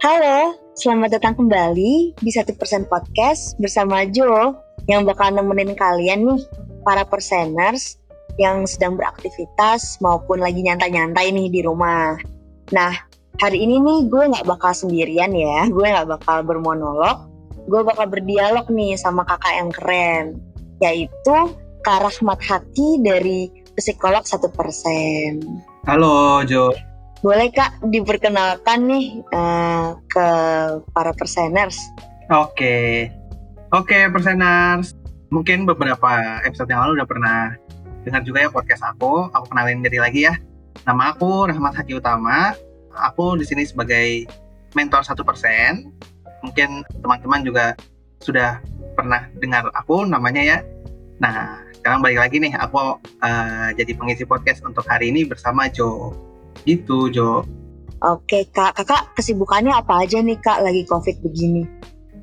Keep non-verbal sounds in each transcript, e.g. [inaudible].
Halo, selamat datang kembali di satu persen podcast bersama Jo yang bakal nemenin kalian nih para perseners yang sedang beraktivitas maupun lagi nyantai-nyantai nih di rumah. Nah, hari ini nih gue nggak bakal sendirian ya, gue nggak bakal bermonolog, gue bakal berdialog nih sama kakak yang keren, yaitu Kak Rahmat Haki dari Psikolog satu persen. Halo Jo, Boleh kak diperkenalkan nih uh, ke para perseners? Oke, oke perseners. Mungkin beberapa episode yang lalu udah pernah dengar juga ya podcast aku. Aku kenalin diri lagi ya. Nama aku Rahmat Haki Utama. Aku di sini sebagai mentor satu persen. Mungkin teman-teman juga sudah pernah dengar aku namanya ya. Nah, sekarang balik lagi nih. Aku uh, jadi pengisi podcast untuk hari ini bersama Jo. Gitu Jo. Oke kak, kakak kesibukannya apa aja nih kak lagi covid begini?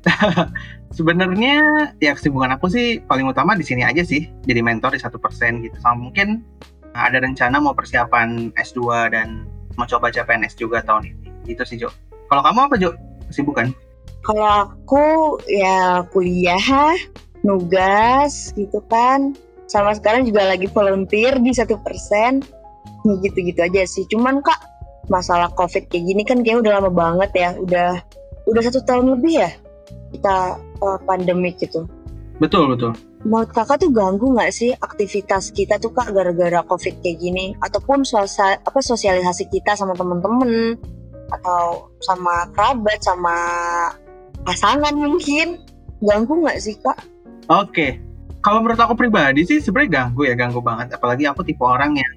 [laughs] Sebenarnya ya kesibukan aku sih paling utama di sini aja sih, jadi mentor di satu persen gitu. Sama mungkin ada rencana mau persiapan S2 dan mau coba CPNS juga tahun ini. Gitu sih Jo. Kalau kamu apa Jo? Kesibukan? Kalau aku ya kuliah, nugas gitu kan. Sama sekarang juga lagi volunteer di satu persen. Gitu-gitu aja sih. Cuman kak masalah covid kayak gini kan kayak udah lama banget ya. Udah udah satu tahun lebih ya kita uh, pandemik gitu. Betul betul. Menurut kakak tuh ganggu nggak sih aktivitas kita tuh kak gara-gara covid kayak gini? Ataupun sosial, apa sosialisasi kita sama temen-temen atau sama kerabat sama pasangan mungkin ganggu nggak sih kak? Oke, kalau menurut aku pribadi sih sebenarnya ganggu ya ganggu banget. Apalagi aku tipe orang yang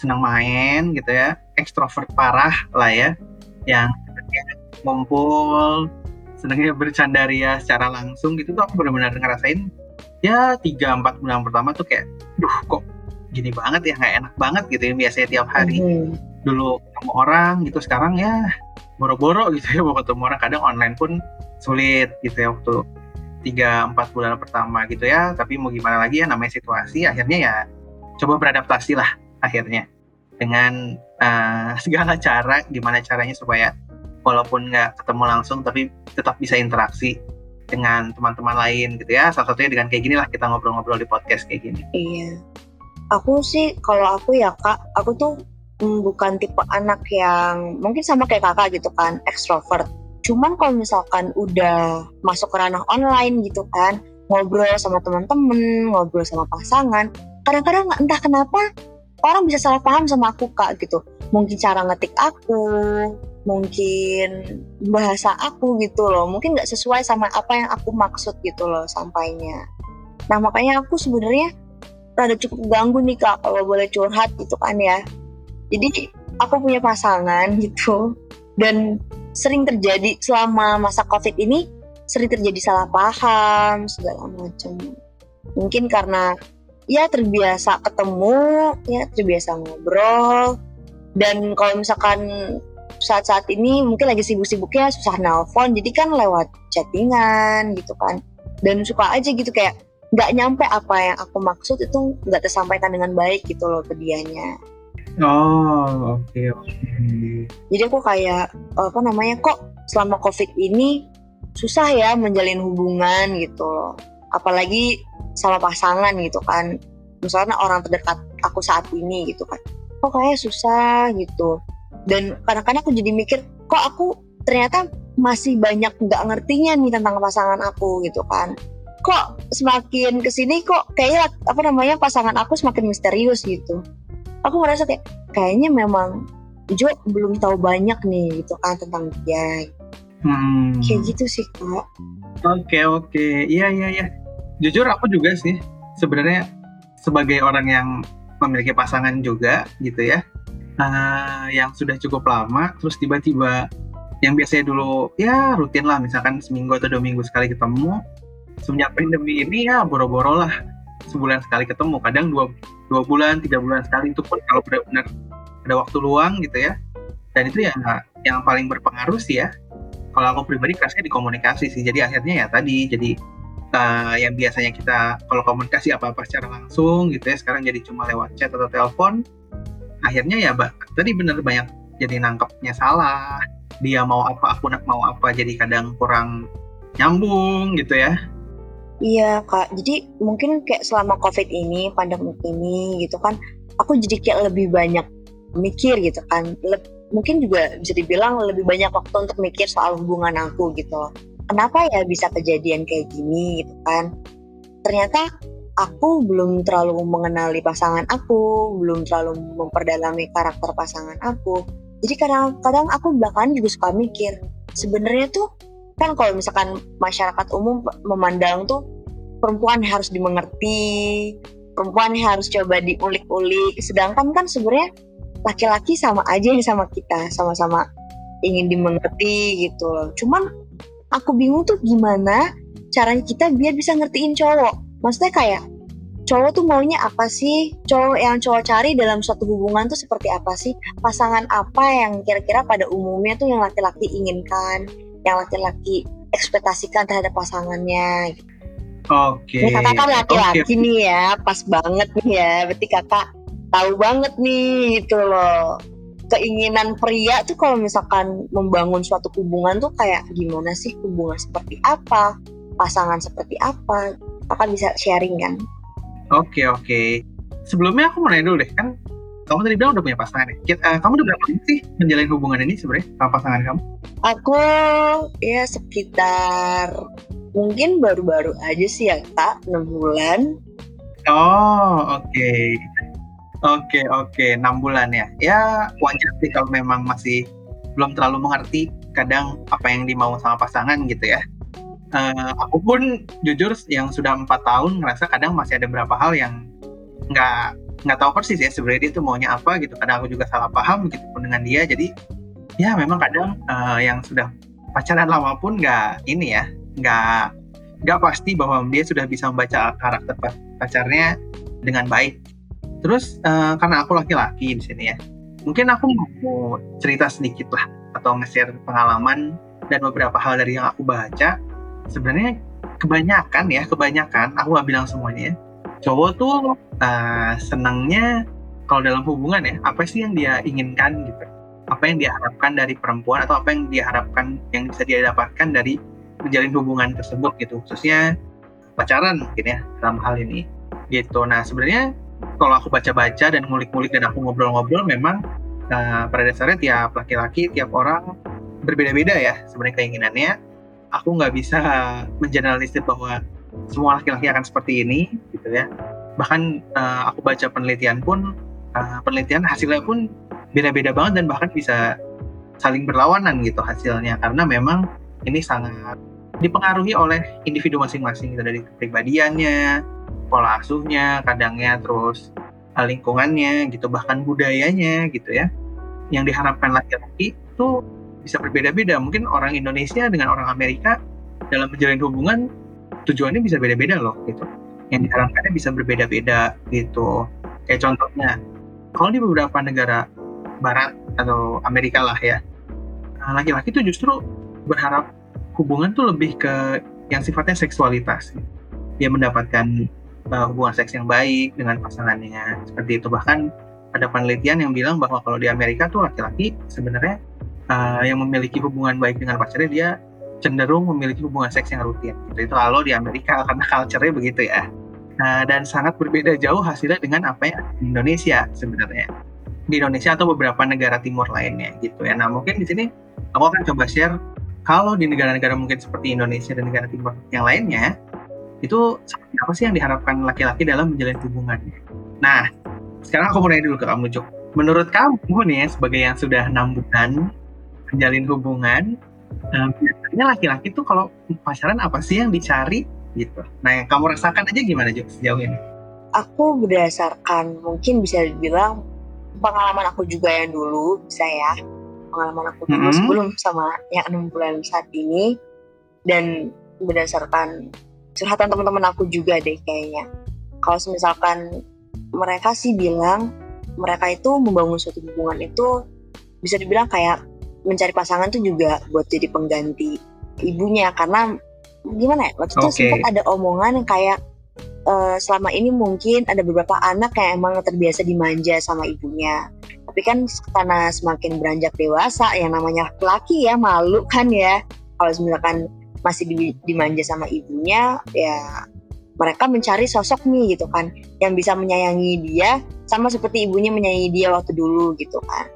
senang main gitu ya, ekstrovert parah lah ya, yang ngumpul, senangnya bercandaria secara langsung gitu tuh aku benar-benar ngerasain ya tiga empat bulan pertama tuh kayak, duh kok gini banget ya nggak enak banget gitu ya biasanya tiap hari. Hmm. dulu ketemu orang gitu sekarang ya boro-boro gitu ya mau ketemu orang kadang online pun sulit gitu ya waktu tiga empat bulan pertama gitu ya. Tapi mau gimana lagi ya namanya situasi akhirnya ya coba beradaptasi lah akhirnya dengan eh, [laughs] segala cara gimana caranya supaya walaupun nggak ketemu langsung tapi tetap bisa interaksi dengan teman-teman lain gitu ya salah satunya dengan kayak gini lah kita ngobrol-ngobrol di podcast kayak gini Iya. Aku sih kalau aku ya kak, aku tuh mm, bukan tipe anak yang mungkin sama kayak kakak gitu kan, ekstrovert. Cuman kalau misalkan udah masuk ke ranah online gitu kan, ngobrol sama teman-temen, ngobrol sama pasangan, kadang-kadang entah kenapa orang bisa salah paham sama aku kak gitu. Mungkin cara ngetik aku, mungkin bahasa aku gitu loh, mungkin nggak sesuai sama apa yang aku maksud gitu loh sampainya. Nah makanya aku sebenarnya rada cukup ganggu nih kak kalau boleh curhat gitu kan ya. Jadi aku punya pasangan gitu dan sering terjadi selama masa covid ini sering terjadi salah paham segala macam. Mungkin karena ya terbiasa ketemu, ya terbiasa ngobrol dan kalau misalkan saat-saat ini mungkin lagi sibuk-sibuknya susah nelpon jadi kan lewat chattingan gitu kan dan suka aja gitu kayak nggak nyampe apa yang aku maksud itu nggak tersampaikan dengan baik gitu loh ke dianya. oh oke oke Jadi aku kayak apa namanya kok selama covid ini susah ya menjalin hubungan gitu loh. Apalagi sama pasangan gitu kan. Misalnya orang terdekat aku saat ini gitu kan. Kok kayak susah gitu. Dan kadang-kadang aku jadi mikir kok aku ternyata masih banyak nggak ngertinya nih tentang pasangan aku gitu kan kok semakin ke sini kok kayak apa namanya pasangan aku semakin misterius gitu aku ngerasa kayak kayaknya memang Jo belum tahu banyak nih gitu kan tentang dia hmm. kayak gitu sih kak Oke oke, iya iya iya. Jujur aku juga sih sebenarnya sebagai orang yang memiliki pasangan juga gitu ya, uh, yang sudah cukup lama, terus tiba-tiba yang biasanya dulu ya rutin lah, misalkan seminggu atau dua minggu sekali ketemu, semenjak pandemi ini ya boro-boro lah sebulan sekali ketemu, kadang dua, dua bulan, tiga bulan sekali itu pun kalau benar-benar ada waktu luang gitu ya. Dan itu ya yang paling berpengaruh sih ya. Kalau aku pribadi kerasnya di komunikasi sih. Jadi akhirnya ya tadi jadi uh, yang biasanya kita kalau komunikasi apa-apa secara langsung gitu ya sekarang jadi cuma lewat chat atau telepon akhirnya ya mbak tadi bener banyak jadi nangkepnya salah. Dia mau apa aku nak mau apa jadi kadang kurang nyambung gitu ya. Iya kak, jadi mungkin kayak selama covid ini, pandemi ini gitu kan, aku jadi kayak lebih banyak mikir gitu kan, Leb mungkin juga bisa dibilang lebih banyak waktu untuk mikir soal hubungan aku gitu kenapa ya bisa kejadian kayak gini gitu kan? Ternyata aku belum terlalu mengenali pasangan aku belum terlalu memperdalami karakter pasangan aku. Jadi kadang-kadang aku belakangan juga suka mikir sebenarnya tuh kan kalau misalkan masyarakat umum memandang tuh perempuan harus dimengerti perempuan harus coba diulik-ulik. Sedangkan kan sebenarnya laki-laki sama aja sama kita sama-sama ingin dimengerti gitu loh. Cuman aku bingung tuh gimana caranya kita biar bisa ngertiin cowok. Maksudnya kayak cowok tuh maunya apa sih? Cowok yang cowok cari dalam suatu hubungan tuh seperti apa sih? Pasangan apa yang kira-kira pada umumnya tuh yang laki-laki inginkan, yang laki-laki ekspektasikan terhadap pasangannya. Oke. Okay. Ini kakak kan laki-laki okay. nih ya, pas banget nih ya. Berarti kakak tahu banget nih gitu loh keinginan pria tuh kalau misalkan membangun suatu hubungan tuh kayak gimana sih? Hubungan seperti apa? Pasangan seperti apa? Akan bisa sharing kan? Oke okay, oke. Okay. sebelumnya aku mau nanya dulu deh kan kamu tadi bilang udah punya pasangan ya? Uh, kamu udah berapa lama sih menjalin hubungan ini sebenarnya sama pasangan kamu? Aku ya sekitar mungkin baru-baru aja sih ya kak. 6 bulan. Oh oke. okay. Oke oke enam bulan ya. Ya wajar sih kalau memang masih belum terlalu mengerti kadang apa yang dimau sama pasangan gitu ya. Uh, aku pun jujur yang sudah empat tahun ngerasa kadang masih ada beberapa hal yang nggak nggak tahu persis ya sebenarnya dia tuh maunya apa gitu. Kadang aku juga salah paham gitu pun dengan dia. Jadi ya memang kadang uh, yang sudah pacaran lama pun nggak ini ya nggak nggak pasti bahwa dia sudah bisa membaca karakter pacarnya dengan baik Terus uh, karena aku laki-laki di sini ya, mungkin aku mau cerita sedikit lah atau nge-share pengalaman dan beberapa hal dari yang aku baca. Sebenarnya kebanyakan ya, kebanyakan aku gak bilang semuanya. Cowok tuh uh, senangnya kalau dalam hubungan ya, apa sih yang dia inginkan gitu? Apa yang dia harapkan dari perempuan atau apa yang dia harapkan yang bisa dia dapatkan dari menjalin hubungan tersebut gitu, khususnya pacaran mungkin ya dalam hal ini gitu. Nah sebenarnya kalau aku baca-baca dan ngulik-ngulik dan aku ngobrol-ngobrol memang uh, pada dasarnya tiap laki-laki tiap orang berbeda-beda ya sebenarnya keinginannya. Aku nggak bisa mengeneralisir bahwa semua laki-laki akan seperti ini gitu ya. Bahkan uh, aku baca penelitian pun uh, penelitian hasilnya pun beda-beda banget dan bahkan bisa saling berlawanan gitu hasilnya. Karena memang ini sangat dipengaruhi oleh individu masing-masing gitu dari kepribadiannya pola asuhnya, kadangnya terus uh, lingkungannya gitu, bahkan budayanya gitu ya. Yang diharapkan laki-laki itu bisa berbeda-beda. Mungkin orang Indonesia dengan orang Amerika dalam menjalin hubungan tujuannya bisa beda-beda loh gitu. Yang diharapkannya bisa berbeda-beda gitu. Kayak contohnya, kalau di beberapa negara Barat atau Amerika lah ya, nah, laki-laki tuh justru berharap hubungan tuh lebih ke yang sifatnya seksualitas. Dia mendapatkan uh, hubungan seks yang baik dengan pasangannya. Seperti itu. Bahkan ada penelitian yang bilang bahwa kalau di Amerika tuh laki-laki sebenarnya uh, yang memiliki hubungan baik dengan pacarnya dia cenderung memiliki hubungan seks yang rutin. Gitu itu. Kalau di Amerika [laughs] karena culture-nya begitu ya. Nah, dan sangat berbeda jauh hasilnya dengan apa yang di Indonesia sebenarnya. Di Indonesia atau beberapa negara timur lainnya gitu ya. Nah mungkin di sini aku akan coba share kalau di negara-negara mungkin seperti Indonesia dan negara timur yang lainnya itu apa sih yang diharapkan laki-laki dalam menjalin hubungan? Nah, sekarang aku mau nanya dulu ke kamu, Cuk. Menurut kamu nih, sebagai yang sudah enam bulan menjalin hubungan, um, biasanya laki-laki tuh kalau pacaran apa sih yang dicari gitu? Nah, yang kamu rasakan aja gimana, Cuk, sejauh ini? aku berdasarkan mungkin bisa dibilang pengalaman aku juga yang dulu bisa ya pengalaman aku dulu Mhm. sebelum sama yang enam bulan saat ini dan berdasarkan curhatan teman-teman aku juga deh kayaknya. Kalau misalkan mereka sih bilang mereka itu membangun suatu hubungan itu bisa dibilang kayak mencari pasangan tuh juga buat jadi pengganti ibunya. Karena gimana ya waktu itu Oke. sempat ada omongan yang kayak eh, selama ini mungkin ada beberapa anak yang emang terbiasa dimanja sama ibunya. Tapi kan karena semakin beranjak dewasa yang namanya laki ya malu kan ya. Kalau misalkan masih di- dimanja sama ibunya ya mereka mencari sosok nih gitu kan yang bisa menyayangi dia sama seperti ibunya menyayangi dia waktu dulu gitu kan.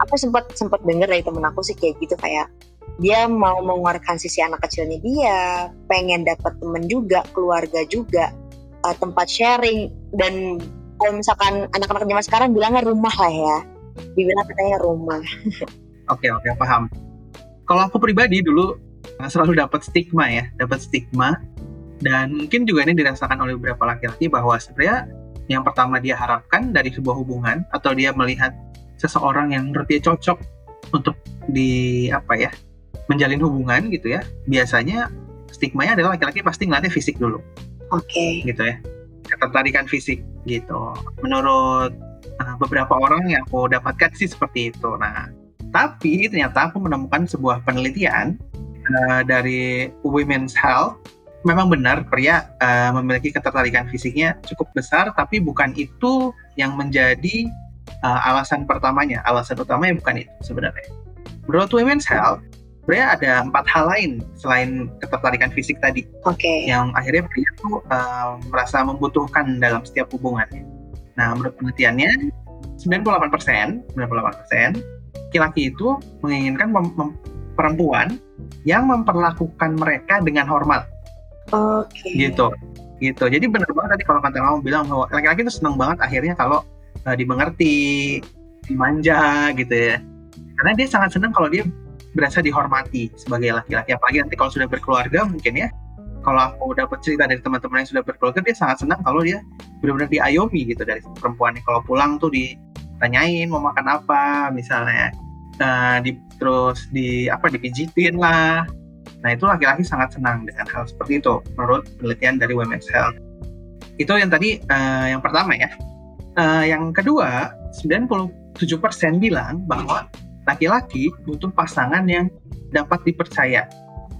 Aku sempat sempat dengar dari temen aku sih kayak gitu kayak dia mau mengeluarkan sisi anak kecilnya dia pengen dapat temen juga keluarga juga uh, tempat sharing. Dan kalau misalkan anak-anak zaman sekarang bilangnya rumah lah ya dibilang katanya rumah. Oke oke paham. Kalau aku pribadi dulu selalu dapat stigma ya, dapat stigma. Dan mungkin juga ini dirasakan oleh beberapa laki-laki bahwa sebenarnya yang pertama dia harapkan dari sebuah hubungan atau dia melihat seseorang yang menurut dia cocok untuk di apa ya menjalin hubungan gitu ya biasanya stigmanya adalah laki-laki pasti ngeliatnya fisik dulu. Oke. Gitu ya. Ketertarikan fisik gitu. Menurut uh, beberapa orang yang aku dapatkan sih seperti itu. Nah tapi ternyata aku menemukan sebuah penelitian uh, dari Women's Health memang benar pria uh, memiliki ketertarikan fisiknya cukup besar tapi bukan itu yang menjadi uh, alasan pertamanya. Alasan utamanya bukan itu sebenarnya. Menurut Women's Health sebenarnya ada empat hal lain selain ketertarikan fisik tadi. Oke. Yang akhirnya pria tuh uh, merasa membutuhkan dalam setiap hubungannya. Nah, menurut penelitiannya 98%, 98% laki-laki itu menginginkan mem- mem- perempuan yang memperlakukan mereka dengan hormat oke gitu. Gitu. Jadi benar banget tadi kalau kata kamu bilang bahwa laki-laki itu senang banget akhirnya kalau uh, dimengerti, dimanja gitu ya. Karena dia sangat senang kalau dia berasa dihormati sebagai laki-laki apalagi nanti kalau sudah berkeluarga mungkin ya kalau aku dapat cerita dari teman-teman yang sudah berkeluarga dia sangat senang kalau dia benar-benar diayomi gitu dari perempuannya kalau pulang tuh ditanyain mau makan apa misalnya Nah, di, terus di apa dipijitin lah. Nah itu laki-laki sangat senang dengan hal seperti itu menurut penelitian dari Women's Health. Itu yang tadi eh, yang pertama ya. Eh, yang kedua 97% bilang bahwa laki-laki butuh pasangan yang dapat dipercaya.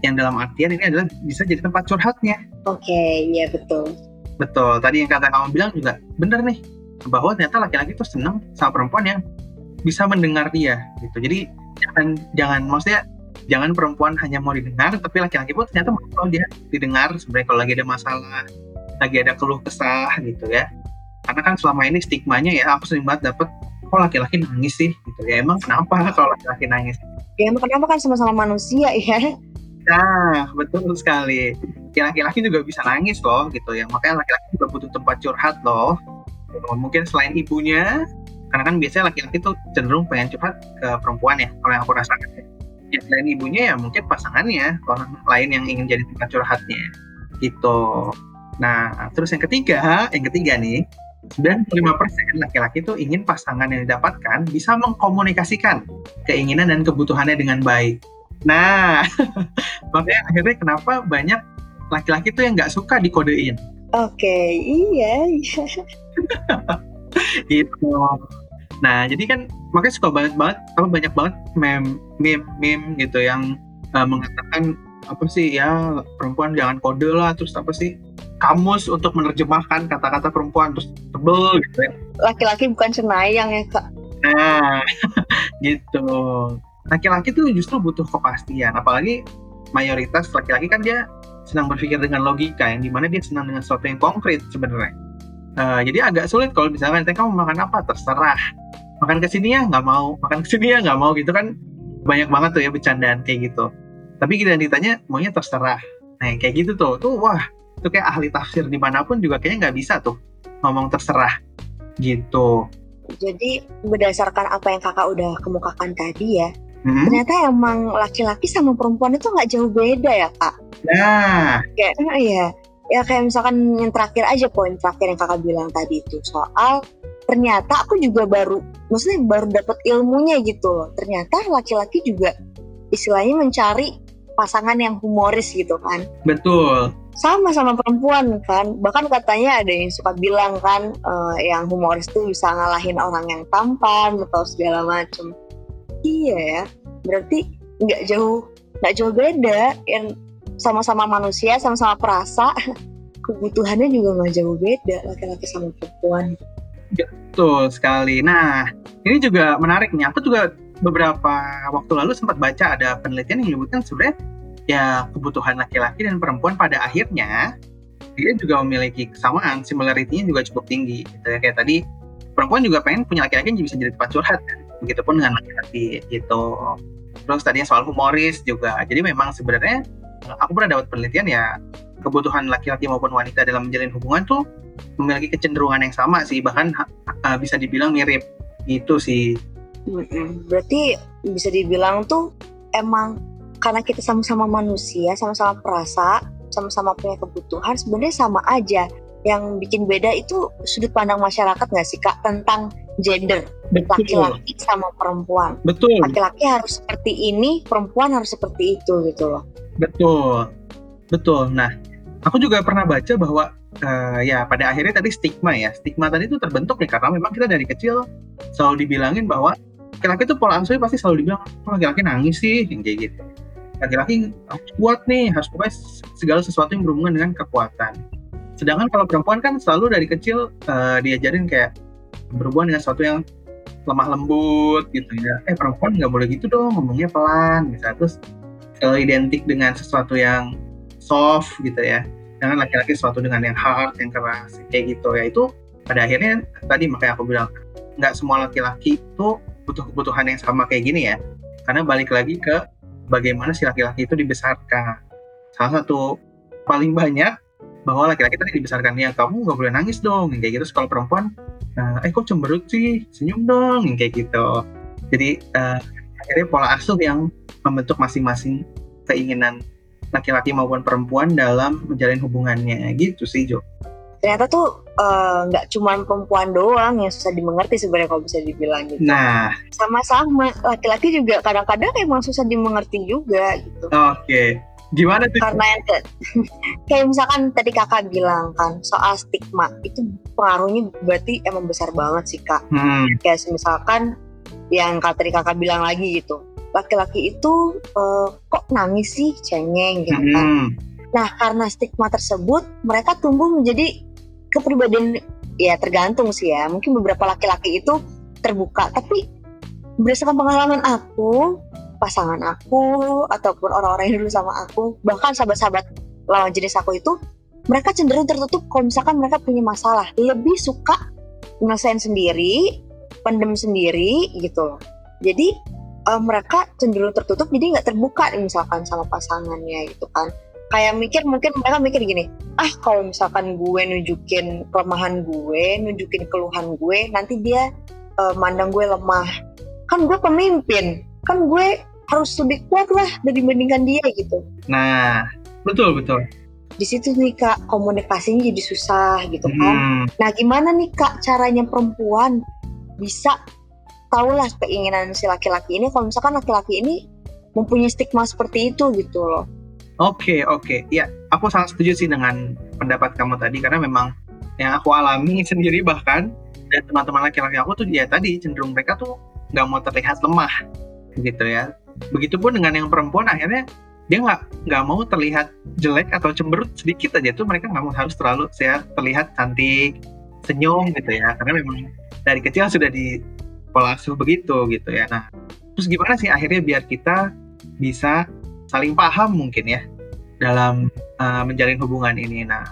Yang dalam artian ini adalah bisa jadi tempat curhatnya. Oke iya betul. Betul, tadi yang kata kamu bilang juga bener nih bahwa ternyata laki-laki tuh senang sama perempuan yang bisa mendengar dia gitu. Jadi jangan jangan maksudnya jangan perempuan hanya mau didengar, tapi laki-laki pun ternyata mau dia didengar sebenarnya kalau lagi ada masalah, lagi ada keluh kesah gitu ya. Karena kan selama ini stigmanya ya aku sering banget dapet kok laki-laki nangis sih gitu ya emang kenapa kalau laki-laki nangis ya emang kenapa kan sama-sama manusia ya Nah, betul sekali. Ya, Laki-laki juga bisa nangis loh gitu ya. Makanya laki-laki juga butuh tempat curhat loh. Mungkin selain ibunya, karena kan biasanya laki-laki tuh cenderung pengen curhat ke perempuan ya, kalau yang aku rasakan. Ya, selain ibunya ya mungkin pasangannya, orang lain yang ingin jadi tempat curhatnya. Gitu. Nah, terus yang ketiga, yang ketiga nih, 95% laki-laki tuh ingin pasangan yang didapatkan bisa mengkomunikasikan keinginan dan kebutuhannya dengan baik. Nah, [laughs] makanya akhirnya kenapa banyak laki-laki tuh yang nggak suka dikodein oke iya iya [laughs] gitu. Nah, jadi kan makanya suka banget banget apa banyak banget meme meme meme gitu yang uh, mengatakan apa sih ya perempuan jangan kode lah terus apa sih kamus untuk menerjemahkan kata-kata perempuan terus tebel gitu ya. laki-laki bukan cenayang ya kak Nah, [laughs] gitu. Laki-laki tuh justru butuh kepastian, apalagi mayoritas laki-laki kan dia senang berpikir dengan logika, yang di mana dia senang dengan sesuatu yang konkret sebenarnya. Eh, jadi agak sulit kalau misalkan "Teh, kamu makan apa terserah, makan ke sini ya nggak mau, makan ke sini ya nggak mau gitu kan banyak banget tuh ya bercandaan kayak gitu. Tapi kita ditanya maunya terserah. Nah yang kayak gitu tuh, tuh wah itu kayak ahli tafsir di mana pun juga kayaknya nggak bisa tuh ngomong terserah gitu. jadi berdasarkan apa yang kakak udah kemukakan tadi ya Hmm. ternyata emang laki-laki sama perempuan itu nggak jauh beda ya kak Nah, kayak iya ya kayak misalkan yang terakhir aja poin terakhir yang kakak bilang tadi itu soal ternyata aku juga baru maksudnya baru dapat ilmunya gitu loh. Ternyata laki-laki juga istilahnya mencari pasangan yang humoris gitu kan. Betul. Sama sama perempuan kan. Bahkan katanya ada yang suka bilang kan uh, yang humoris tuh bisa ngalahin orang yang tampan atau segala macem. Iya ya berarti nggak jauh nggak jauh beda. Yang sama-sama manusia sama-sama perasa [laughs] kebutuhannya juga nggak jauh beda laki-laki sama perempuan betul sekali. Nah ini juga menarik nih. Aku juga beberapa waktu lalu sempat baca ada penelitian yang menyebutkan sebenarnya ya kebutuhan laki-laki dan perempuan pada akhirnya dia juga memiliki kesamaan similarity-nya juga cukup tinggi gitu ya. Kayak tadi perempuan juga pengen punya laki-laki yang bisa jadi tempat curhat kan begitupun dengan laki-laki gitu. Terus tadinya soal humoris juga. Jadi memang sebenarnya aku pernah dapat penelitian ya kebutuhan laki-laki maupun wanita dalam menjalin hubungan tuh memiliki kecenderungan yang sama sih bahkan uh, bisa dibilang mirip. Gitu sih. Berarti bisa dibilang tuh emang karena kita sama-sama manusia sama-sama perasa sama-sama punya kebutuhan sebenarnya sama aja. Yang bikin beda itu sudut pandang masyarakat nggak sih kak tentang gender? Laki-laki sama perempuan. Betul. Laki-laki harus seperti ini perempuan harus seperti itu gitu loh Betul, betul. Nah, aku juga pernah baca bahwa uh, ya pada akhirnya tadi stigma ya, stigma tadi itu terbentuk ya karena memang kita dari kecil selalu dibilangin bahwa laki-laki itu pola asuhnya pasti selalu dibilang, oh, laki-laki nangis sih, yang kayak gitu. Laki-laki kuat nih, harus pokoknya segala sesuatu yang berhubungan dengan kekuatan. Sedangkan kalau perempuan kan selalu dari kecil uh, diajarin kayak berhubungan dengan sesuatu yang lemah lembut gitu ya. Eh perempuan nggak boleh gitu dong, ngomongnya pelan, misalnya terus uh, identik dengan sesuatu yang soft gitu ya. Dengan laki-laki sesuatu dengan yang hard yang keras kayak gitu ya. Itu pada akhirnya tadi makanya aku bilang nggak semua laki-laki itu butuh kebutuhan yang sama kayak gini ya. Karena balik lagi ke bagaimana si laki-laki itu dibesarkan. Salah satu paling banyak bahwa laki-laki tadi dibesarkan ya kamu nggak boleh nangis dong kayak gitu. Kalau perempuan nah, eh kok cemberut sih? Senyum dong kayak gitu. Jadi uh, akhirnya pola asuh yang membentuk masing-masing keinginan laki-laki maupun perempuan dalam menjalin hubungannya gitu sih Jo. Ternyata tuh eh, nggak uh, cuma perempuan doang yang susah dimengerti sebenarnya kalau bisa dibilang gitu. Nah, sama-sama laki-laki juga kadang-kadang emang susah dimengerti juga gitu. Oke. Okay. Gimana tuh? Karena yang [laughs] kayak misalkan tadi kakak bilang kan soal stigma itu pengaruhnya berarti emang besar banget sih kak. Hmm. Kayak misalkan yang tadi kakak bilang lagi gitu laki-laki itu uh, kok nangis sih cengeng gitu kan. Hmm. Nah karena stigma tersebut mereka tumbuh menjadi kepribadian ya tergantung sih ya. Mungkin beberapa laki-laki itu terbuka tapi berdasarkan pengalaman aku, pasangan aku ataupun orang-orang yang dulu sama aku, bahkan sahabat-sahabat lawan jenis aku itu mereka cenderung tertutup kalau misalkan mereka punya masalah. Lebih suka ngelesain sendiri, pendem sendiri gitu loh. Jadi uh, mereka cenderung tertutup jadi nggak terbuka nih, misalkan sama pasangannya gitu kan. Kayak mikir mungkin mereka mikir gini ah kalau misalkan gue nunjukin kelemahan gue nunjukin keluhan gue nanti dia uh, mandang gue lemah. Kan gue pemimpin kan gue harus lebih kuat lah dibandingkan dia gitu. Nah betul betul. Di situ nih kak komunikasinya jadi susah gitu kan. Hmm. nah gimana nih kak caranya perempuan bisa tahulah keinginan si laki-laki ini kalau misalkan laki-laki ini mempunyai stigma seperti itu gitu loh. Oke okay, oke okay. ya aku sangat setuju sih dengan pendapat kamu tadi karena memang yang aku alami [laughs] sendiri bahkan dan teman-teman laki-laki aku tuh ya tadi cenderung mereka tuh nggak mau terlihat lemah gitu ya. Begitupun dengan yang perempuan akhirnya dia nggak nggak mau terlihat jelek atau cemberut sedikit aja tuh mereka nggak mau harus terlalu saya terlihat cantik senyum gitu ya karena memang dari kecil sudah di pola asuh begitu gitu ya. Nah, terus gimana sih akhirnya biar kita bisa saling paham mungkin ya dalam uh, menjalin hubungan ini. Nah,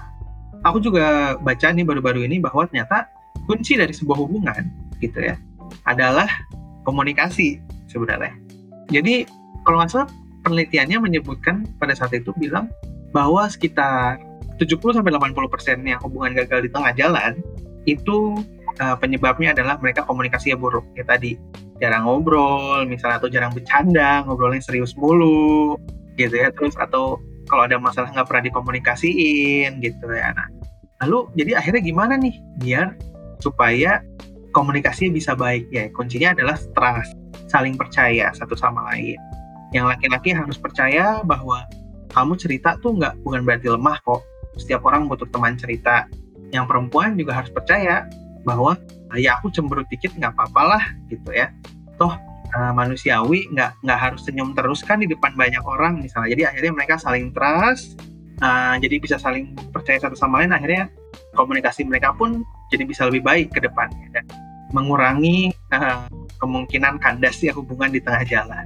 aku juga baca nih baru-baru ini bahwa ternyata kunci dari sebuah hubungan gitu ya adalah komunikasi sebenarnya. Jadi kalau nggak salah penelitiannya menyebutkan pada saat itu bilang bahwa sekitar 70 sampai 80 persen yang hubungan gagal di tengah jalan itu uh, penyebabnya adalah mereka komunikasi yang buruk. Ya tadi jarang ngobrol misalnya atau jarang bercanda ngobrolnya serius mulu gitu ya terus atau kalau ada masalah nggak pernah dikomunikasiin gitu ya. Nah lalu jadi akhirnya gimana nih? Biar supaya komunikasinya bisa baik ya. Kuncinya adalah trust saling percaya satu sama lain. Yang laki-laki harus percaya bahwa kamu cerita tuh nggak bukan berarti lemah kok. Setiap orang butuh teman cerita. Yang perempuan juga harus percaya bahwa ya aku cemberut dikit nggak apa-apa lah gitu ya toh uh, manusiawi nggak nggak harus senyum terus kan di depan banyak orang misalnya jadi akhirnya mereka saling trust uh, jadi bisa saling percaya satu sama lain akhirnya komunikasi mereka pun jadi bisa lebih baik ke depannya dan mengurangi uh, kemungkinan kandas ya hubungan di tengah jalan.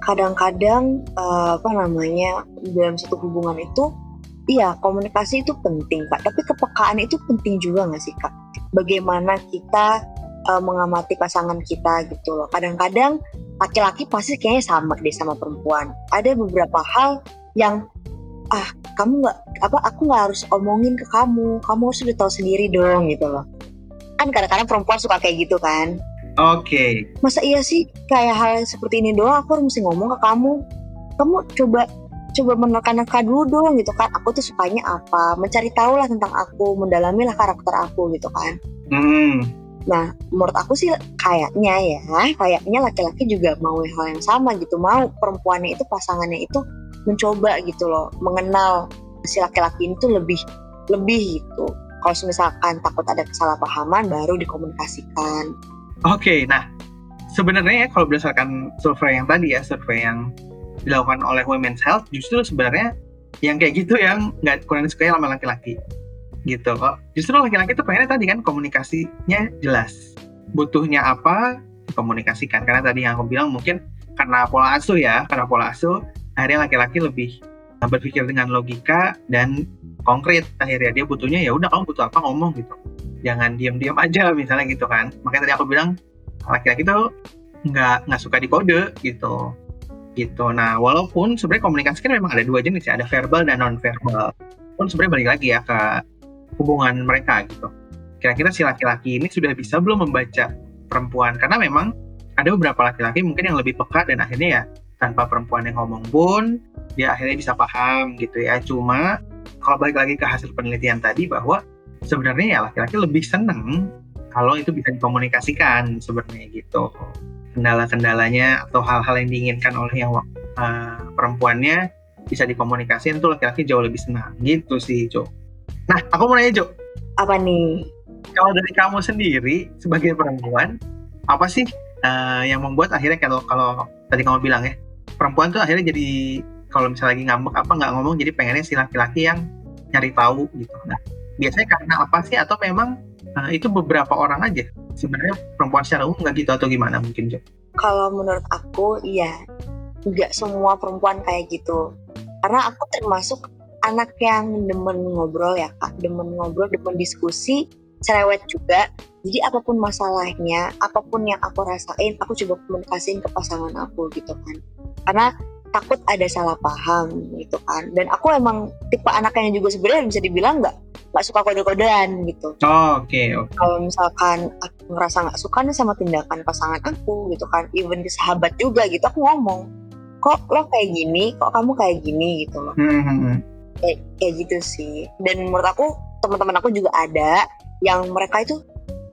Kadang-kadang uh, apa namanya dalam satu hubungan itu, iya komunikasi itu penting kak. Tapi kepekaan itu penting juga nggak sih kak? Bagaimana kita uh, mengamati pasangan kita gitu loh. Kadang-kadang laki-laki pasti kayaknya sama deh sama perempuan. Ada beberapa hal yang ah kamu nggak apa aku nggak harus omongin ke kamu kamu harus udah tahu sendiri dong gitu loh kan kadang-kadang perempuan suka kayak gitu kan oke okay. masa iya sih kayak hal seperti ini doang aku harus mesti ngomong ke kamu kamu coba coba menekan-nekan dulu dong gitu kan. Aku tuh sukanya apa? Mencari tahu lah tentang aku mendalami lah karakter aku gitu kan. Hmm. nah menurut aku sih kayaknya ya kayaknya laki-laki juga mau hal yang sama gitu. Mau perempuannya itu pasangannya itu mencoba gitu loh mengenal si laki-laki itu lebih lebih gitu. Kalau misalkan takut ada kesalahpahaman baru dikomunikasikan. Oke, okay, nah sebenarnya ya kalau berdasarkan survei yang tadi ya, survei yang dilakukan oleh Women's Health, justru sebenarnya yang kayak gitu yang nggak kurang disukai sama laki-laki gitu kok. Justru laki-laki itu pengennya tadi kan komunikasinya jelas. Butuhnya apa dikomunikasikan. Karena tadi yang aku bilang mungkin karena pola asuh ya, karena pola asuh akhirnya laki-laki lebih berpikir dengan logika dan konkret akhirnya dia butuhnya ya udah kamu butuh apa ngomong gitu jangan diam-diam aja misalnya gitu kan makanya tadi aku bilang laki-laki tuh nggak nggak suka dikode gitu gitu. Nah walaupun sebenarnya komunikasi kan memang ada dua jenis ya ada verbal dan non verbal pun sebenarnya balik lagi ya ke hubungan mereka gitu. Kira-kira si laki-laki ini sudah bisa belum membaca perempuan? Karena memang ada beberapa laki-laki mungkin yang lebih peka dan akhirnya ya tanpa perempuan yang ngomong pun dia akhirnya bisa paham gitu ya. Cuma kalau balik lagi ke hasil penelitian tadi bahwa sebenarnya ya laki-laki lebih seneng kalau itu bisa dikomunikasikan sebenarnya gitu kendala-kendalanya atau hal-hal yang diinginkan oleh yang uh, perempuannya bisa dikomunikasikan itu laki-laki jauh lebih senang gitu sih Jo. Nah aku mau nanya Jo. Apa nih? Kalau dari kamu sendiri sebagai perempuan apa sih uh, yang membuat akhirnya kalau kalau tadi kamu bilang ya perempuan tuh akhirnya jadi kalau misalnya lagi ngambek apa nggak ngomong jadi pengennya si laki-laki yang nyari tahu gitu nah biasanya karena apa sih atau memang uh, itu beberapa orang aja. Sebenarnya perempuan secara umum nggak gitu atau gimana mungkin Jo? Kalau menurut aku iya. Nggak semua perempuan kayak gitu. Karena aku termasuk anak yang demen ngobrol ya kak. Demen ngobrol demen diskusi cerewet juga. Jadi apa pun masalahnya apa pun yang aku rasain aku coba komunikasiin ke pasangan aku gitu kan. Karena takut ada salah paham gitu kan. Dan aku emang tipe anak yang juga sebenarnya bisa dibilang nggak nggak suka kode-kodean gitu. Oh, oke. Okay, okay. Kalau misalkan aku ngerasa nggak suka nih sama tindakan pasangan aku gitu kan, even ke sahabat juga gitu, aku ngomong, kok lo kayak gini, kok kamu kayak gini gitu loh. Hmm, hmm. Kayak, kayak gitu sih. Dan menurut aku teman-teman aku juga ada yang mereka itu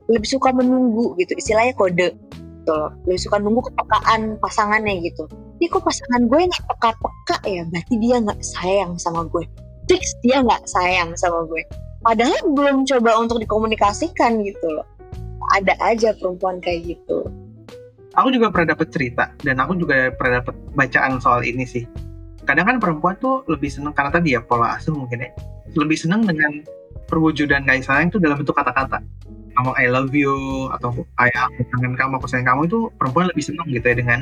lebih suka menunggu gitu, istilahnya kode gitu loh. Lebih suka nunggu kepekaan pasangannya gitu ini kok pasangan gue nggak peka-peka ya berarti dia nggak sayang sama gue fix dia nggak sayang sama gue padahal belum coba untuk dikomunikasikan gitu loh. Ada aja perempuan kayak gitu. Aku juga pernah dapet cerita dan aku juga pernah dapet bacaan soal ini sih. Kadang kan perempuan tuh lebih seneng karena tadi ya pola asuh mungkin ya lebih seneng dengan perwujudan kasih sayang itu dalam bentuk kata-kata. Kamu I love you atau I aku kangen kamu aku sayang kamu itu perempuan lebih seneng gitu ya dengan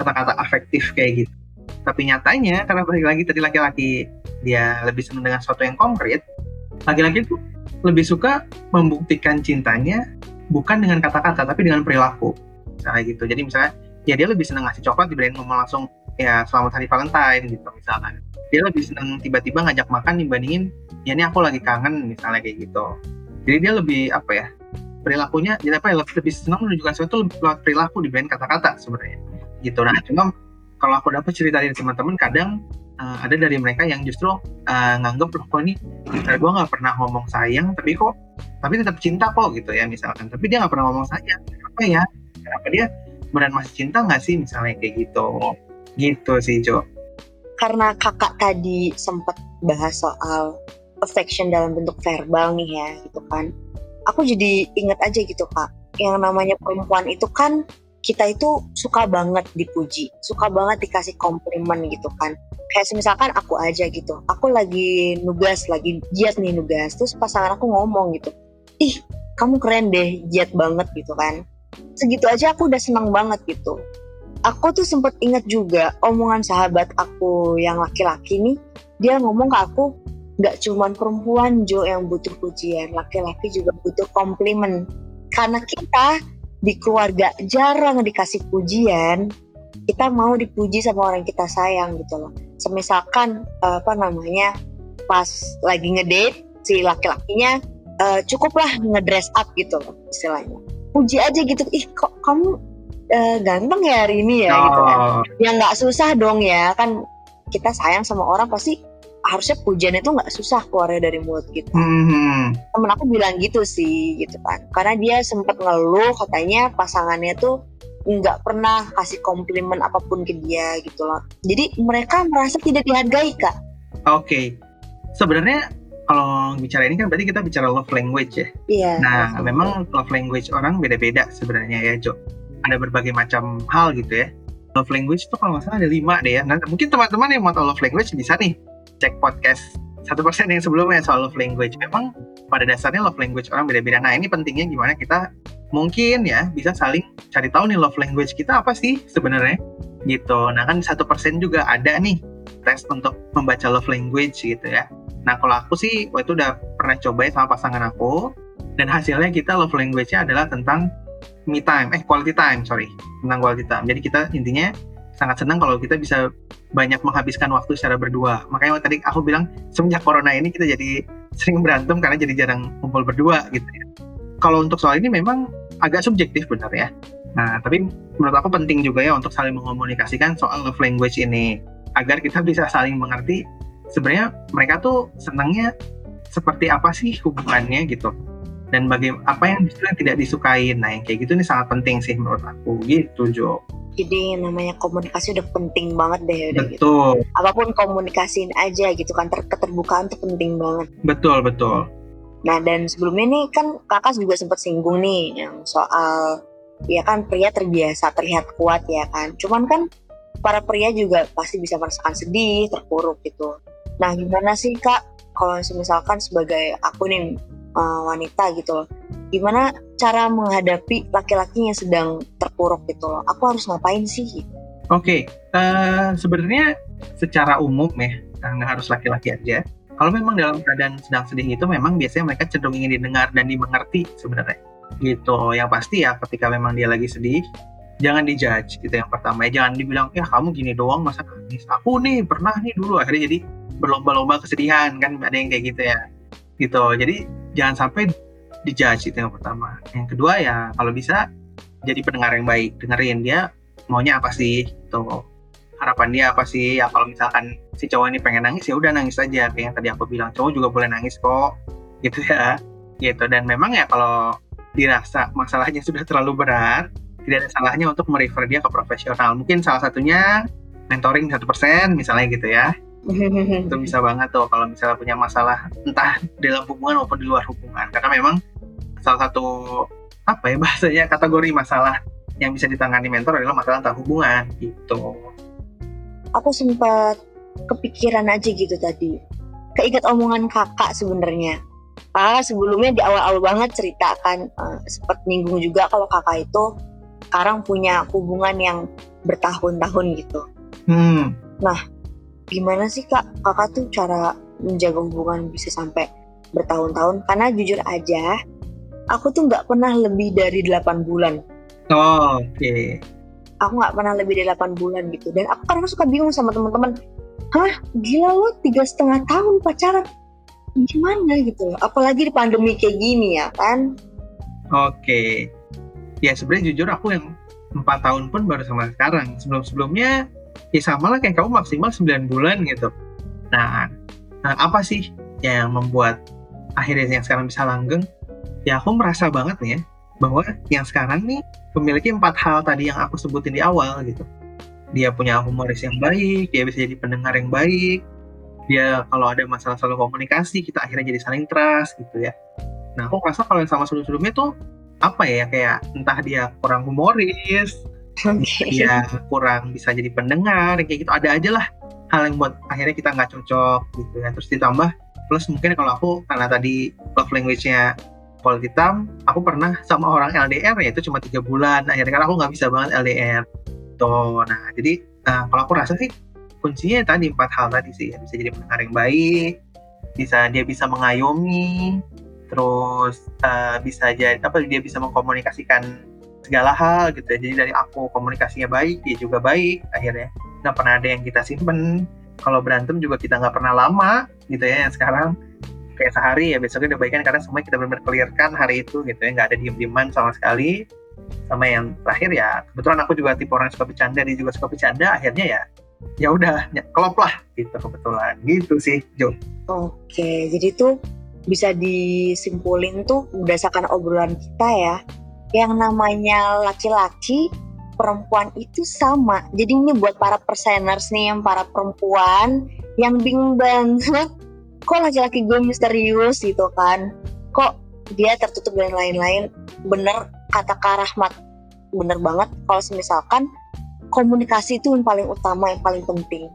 kata-kata afektif kayak gitu. Tapi nyatanya karena balik lagi tadi laki-laki dia lebih senang dengan sesuatu yang konkret laki-laki itu lebih suka membuktikan cintanya bukan dengan kata-kata tapi dengan perilaku. Misalnya gitu. Jadi misalnya ya dia lebih senang ngasih coklat dibanding ngomong langsung ya selamat hari Valentine gitu misalnya dia lebih senang tiba-tiba ngajak makan dibandingin ya ini aku lagi kangen misalnya kayak gitu. Jadi dia lebih apa ya perilakunya jadi apa ya lebih senang menunjukkan sesuatu lewat perilaku dibanding kata-kata sebenarnya. Gitu. Nah cuma kalau aku dapat cerita dari teman-teman kadang uh, ada dari mereka yang justru uh, nganggep loh kok ini gue nggak pernah ngomong sayang tapi kok tapi tetap cinta kok gitu ya misalkan. Tapi dia nggak pernah ngomong sayang. Apa ya? Kenapa dia beneran masih cinta nggak sih misalnya kayak gitu? Gitu sih Jo karena kakak tadi sempat bahas soal affection dalam bentuk verbal nih ya gitu kan. Aku jadi inget aja gitu kak. Yang namanya perempuan itu kan kita itu suka banget dipuji, suka banget dikasih komplimen gitu kan. Kayak misalkan aku aja gitu, aku lagi nugas, lagi giat nih nugas, terus pasangan aku ngomong gitu, ih kamu keren deh, giat banget gitu kan. Segitu aja aku udah senang banget gitu. Aku tuh sempet inget juga omongan sahabat aku yang laki-laki nih, dia ngomong ke aku, gak cuman perempuan Jo yang butuh pujian, laki-laki juga butuh komplimen. Karena kita di keluarga jarang dikasih pujian, kita mau dipuji sama orang kita sayang gitu loh. Semisalkan uh, apa namanya pas lagi ngedate si laki-lakinya uh, cukuplah ngedress up gitu loh istilahnya. Puji aja gitu, ih kok kamu uh, ganteng ya hari ini ya oh. gitu kan. yang nggak susah dong ya kan kita sayang sama orang pasti harusnya pujian itu nggak susah keluar dari mulut kita. Hmm. Temen aku bilang gitu sih gitu kan, karena dia sempat ngeluh katanya pasangannya tuh nggak pernah kasih komplimen apa pun ke dia gitu loh. Jadi mereka merasa tidak dihargai kak. Oke, okay. sebenarnya kalau bicara ini kan berarti kita bicara love language ya. Iya. Nah, memang love language orang beda-beda sebenarnya ya Jo. Ada berbagai macam hal gitu ya. Love language itu kalau nggak salah ada lima deh ya. Nah, mungkin teman-teman yang mau tahu love language bisa nih cek podcast satu persen yang sebelumnya soal love language. Memang pada dasarnya love language orang beda-beda. Nah ini pentingnya gimana kita mungkin ya bisa saling cari tahu nih love language kita apa sih sebenarnya gitu. Nah kan satu persen juga ada nih tes untuk membaca love language gitu ya. Nah kalau aku sih waktu itu udah pernah coba ya sama pasangan aku dan hasilnya kita love language-nya adalah tentang me time, eh quality time sorry tentang quality time. Jadi kita intinya sangat senang kalau kita bisa banyak menghabiskan waktu secara berdua. Makanya tadi aku bilang semenjak corona ini kita jadi sering berantem karena jadi jarang kumpul berdua gitu ya. Kalau untuk soal ini memang agak subjektif benar ya. Nah, tapi menurut aku penting juga ya untuk saling mengkomunikasikan soal love language ini agar kita bisa saling mengerti sebenarnya mereka tuh senangnya seperti apa sih hubungannya gitu dan bagi apa yang justru yang tidak disukai nah yang kayak gitu ini sangat penting sih menurut aku. Gitu Jo. Jadi namanya komunikasi udah penting banget deh udah gitu. betul. Gitu. apa pun komunikasiin aja gitu kan Ter keterbukaan tuh penting banget. Betul betul. Nah dan sebelumnya nih kan kakak juga sempat singgung nih yang soal ya kan pria terbiasa terlihat kuat ya kan. Cuman kan para pria juga pasti bisa merasakan sedih terpuruk gitu. Nah gimana sih kak kalau misalkan sebagai aku nih uh, wanita gitu loh. Gimana cara menghadapi laki-laki yang sedang terpuruk gitu loh? Aku harus ngapain sih? Oke okay. uh, eh, sebenarnya secara umum ya nggak harus laki-laki aja. Kalau memang dalam keadaan sedang sedih itu memang biasanya mereka cenderung ingin didengar dan dimengerti sebenarnya. Gitu. Yang pasti ya ketika memang dia lagi sedih jangan dijudge gitu yang pertama ya. Jangan dibilang ya kamu gini doang masa nangis? Aku nih pernah nih dulu akhirnya jadi berlomba-lomba kesedihan kan ada yang kayak gitu ya. Gitu. Jadi jangan sampai dijudge itu yang pertama. Yang kedua ya kalau bisa jadi pendengar yang baik dengerin dia maunya apa sih tuh harapan dia apa sih? Ya kalau misalkan si cowok ini pengen nangis ya udah nangis aja kayak yang tadi aku bilang cowok juga boleh nangis kok gitu ya. Gitu dan memang ya kalau dirasa masalahnya [laughs] sudah terlalu berat tidak ada salahnya untuk merefer dia ke profesional. Mungkin salah satunya mentoring satu persen misalnya gitu ya [laughs] itu bisa banget tuh kalau misalnya punya masalah entah dalam hubungan maupun di luar hubungan karena memang salah satu apa ya bahasanya kategori masalah yang bisa ditangani mentor adalah masalah tentang hubungan gitu. Aku sempat kepikiran aja gitu tadi. Keinget omongan kakak sebenarnya. Kakak sebelumnya di awal-awal banget ceritakan uh, sempat nyinggung juga kalau kakak itu sekarang punya hubungan yang bertahun-tahun gitu. Hmm. Nah, gimana sih kak? Kakak tuh cara menjaga hubungan bisa sampai bertahun-tahun? Karena jujur aja aku tuh nggak pernah lebih dari 8 bulan. Oh, oke. Okay. aku nggak pernah lebih dari 8 bulan gitu. Dan aku karena suka bingung sama teman-teman. Hah gila lo tiga setengah tahun pacaran? Gimana gitu apalagi di pandemi kayak gini ya kan? Oke. Okay. ya sebenarnya jujur aku yang empat tahun pun baru sama sekarang. Sebelum sebelumnya ya sama lah kayak kamu maksimal 9 bulan gitu. Nah, nah apa sih yang membuat akhirnya yang sekarang bisa langgeng? Ya aku merasa banget nih ya bahwa yang sekarang nih memiliki empat hal tadi yang aku sebutin di awal gitu. Dia punya humoris yang baik dia bisa jadi pendengar yang baik dia kalau ada masalah selalu komunikasi kita akhirnya jadi saling trust gitu ya. Nah aku merasa kalau yang sama sebelum-sebelumnya tuh apa ya kayak entah dia kurang humoris Oke. dia kurang bisa jadi pendengar kayak gitu. Ada aja lah hal yang buat akhirnya kita nggak cocok gitu ya. Terus ditambah plus mungkin kalau aku karena tadi love language-nya kulit hitam aku pernah sama orang LDR ya itu cuma tiga bulan. Akhirnya kan aku nggak bisa banget LDR tuh nah jadi nah, kalau aku rasa sih kuncinya tadi empat hal tadi sih. Bisa jadi pendengar yang baik bisa dia bisa mengayomi terus uh, bisa jadi apa dia bisa mengkomunikasikan segala hal gitu ya. Jadi dari aku komunikasinya baik, dia juga baik akhirnya. Nggak pernah ada yang kita simpen. Kalau berantem juga kita nggak pernah lama gitu ya. Yang sekarang kayak sehari ya besoknya udah baikan karena semua kita benar-benar clearkan hari itu gitu ya. Nggak ada diem-dieman sama sekali. Sama yang terakhir ya kebetulan aku juga tipe orang suka bercanda, dia juga suka bercanda. Akhirnya ya ya udah klop lah gitu kebetulan gitu sih Jo. Oke, jadi tuh bisa disimpulin tuh berdasarkan obrolan kita ya yang namanya laki-laki perempuan itu sama. Jadi ini buat para perseners nih yang para perempuan yang bingung banget [laughs] kok laki-laki gue misterius gitu kan. Kok dia tertutup dan lain-lain. Bener kata Kak Rahmat. Bener banget kalau misalkan komunikasi itu yang paling utama, yang paling penting.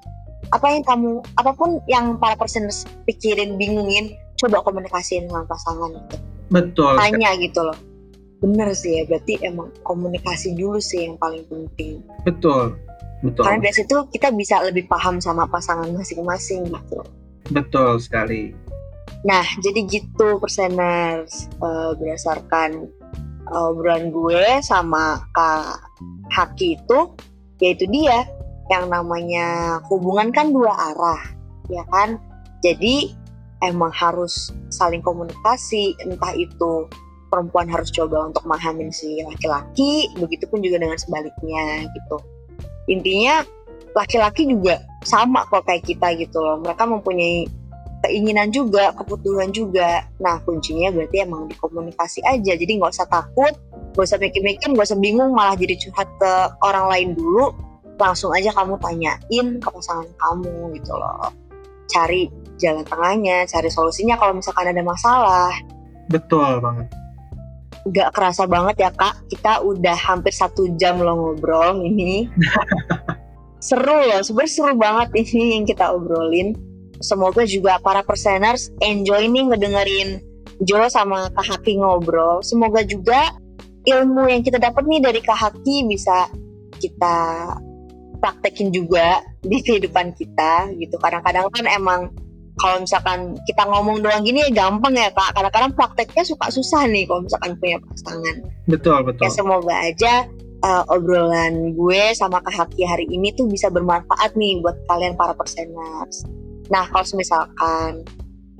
Apa yang kamu, apa pun yang para perseners pikirin, bingungin, coba komunikasiin dengan pasangan gitu. Betul. Tanya gitu loh bener sih ya berarti emang komunikasi dulu sih yang paling penting. Betul betul. Karena dari situ kita bisa lebih paham sama pasangan masing-masing gitu. Betul sekali. Nah jadi gitu perseners uh, berdasarkan uh, obrolan gue sama kak Haki itu yaitu dia yang namanya hubungan kan dua arah ya kan? Jadi emang harus saling komunikasi entah itu perempuan harus coba untuk memahamin si laki-laki, begitupun juga dengan sebaliknya gitu. Intinya laki-laki juga sama kok kayak kita gitu loh. Mereka mempunyai keinginan juga, kebutuhan juga. Nah kuncinya berarti emang dikomunikasi aja. Jadi nggak usah takut, nggak usah mikir-mikir, nggak usah bingung, malah jadi curhat ke orang lain dulu. Langsung aja kamu tanyain ke pasangan kamu gitu loh. Cari jalan tengahnya, cari solusinya kalau misalkan ada masalah. Betul banget gak kerasa banget ya kak. Kita udah hampir satu jam lo ngobrol ini. [laughs] Seru loh. Sebenernya seru banget ini yang kita obrolin. Semoga juga para perseners enjoy nih ngedengerin Jo sama Kak Haki ngobrol. Semoga juga ilmu yang kita dapat nih dari Kak Haki bisa kita praktekin juga di kehidupan kita gitu. Kadang-kadang kan emang kalau misalkan kita ngomong doang gini ya gampang ya kak. Kadang-kadang prakteknya suka susah nih kalau misalkan punya pasangan. Betul betul. ya semoga aja uh, obrolan gue sama kak Haki hari ini tuh bisa bermanfaat nih buat kalian para perseners. Nah kalau misalkan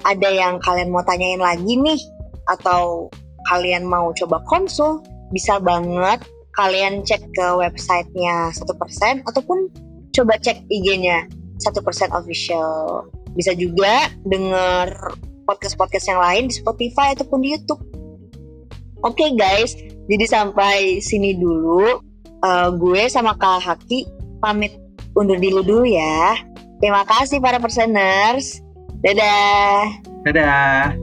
ada yang kalian mau tanyain lagi nih atau kalian mau coba konsul bisa banget kalian cek ke websitenya satu persen ataupun coba cek IG-nya satu persen official bisa juga denger podcast-podcast yang lain di Spotify ataupun di YouTube. Oke okay, guys, jadi sampai sini dulu. Uh, gue sama Kak Haki pamit undur diri dulu ya. Terima kasih para perseners. Dadah. Dadah.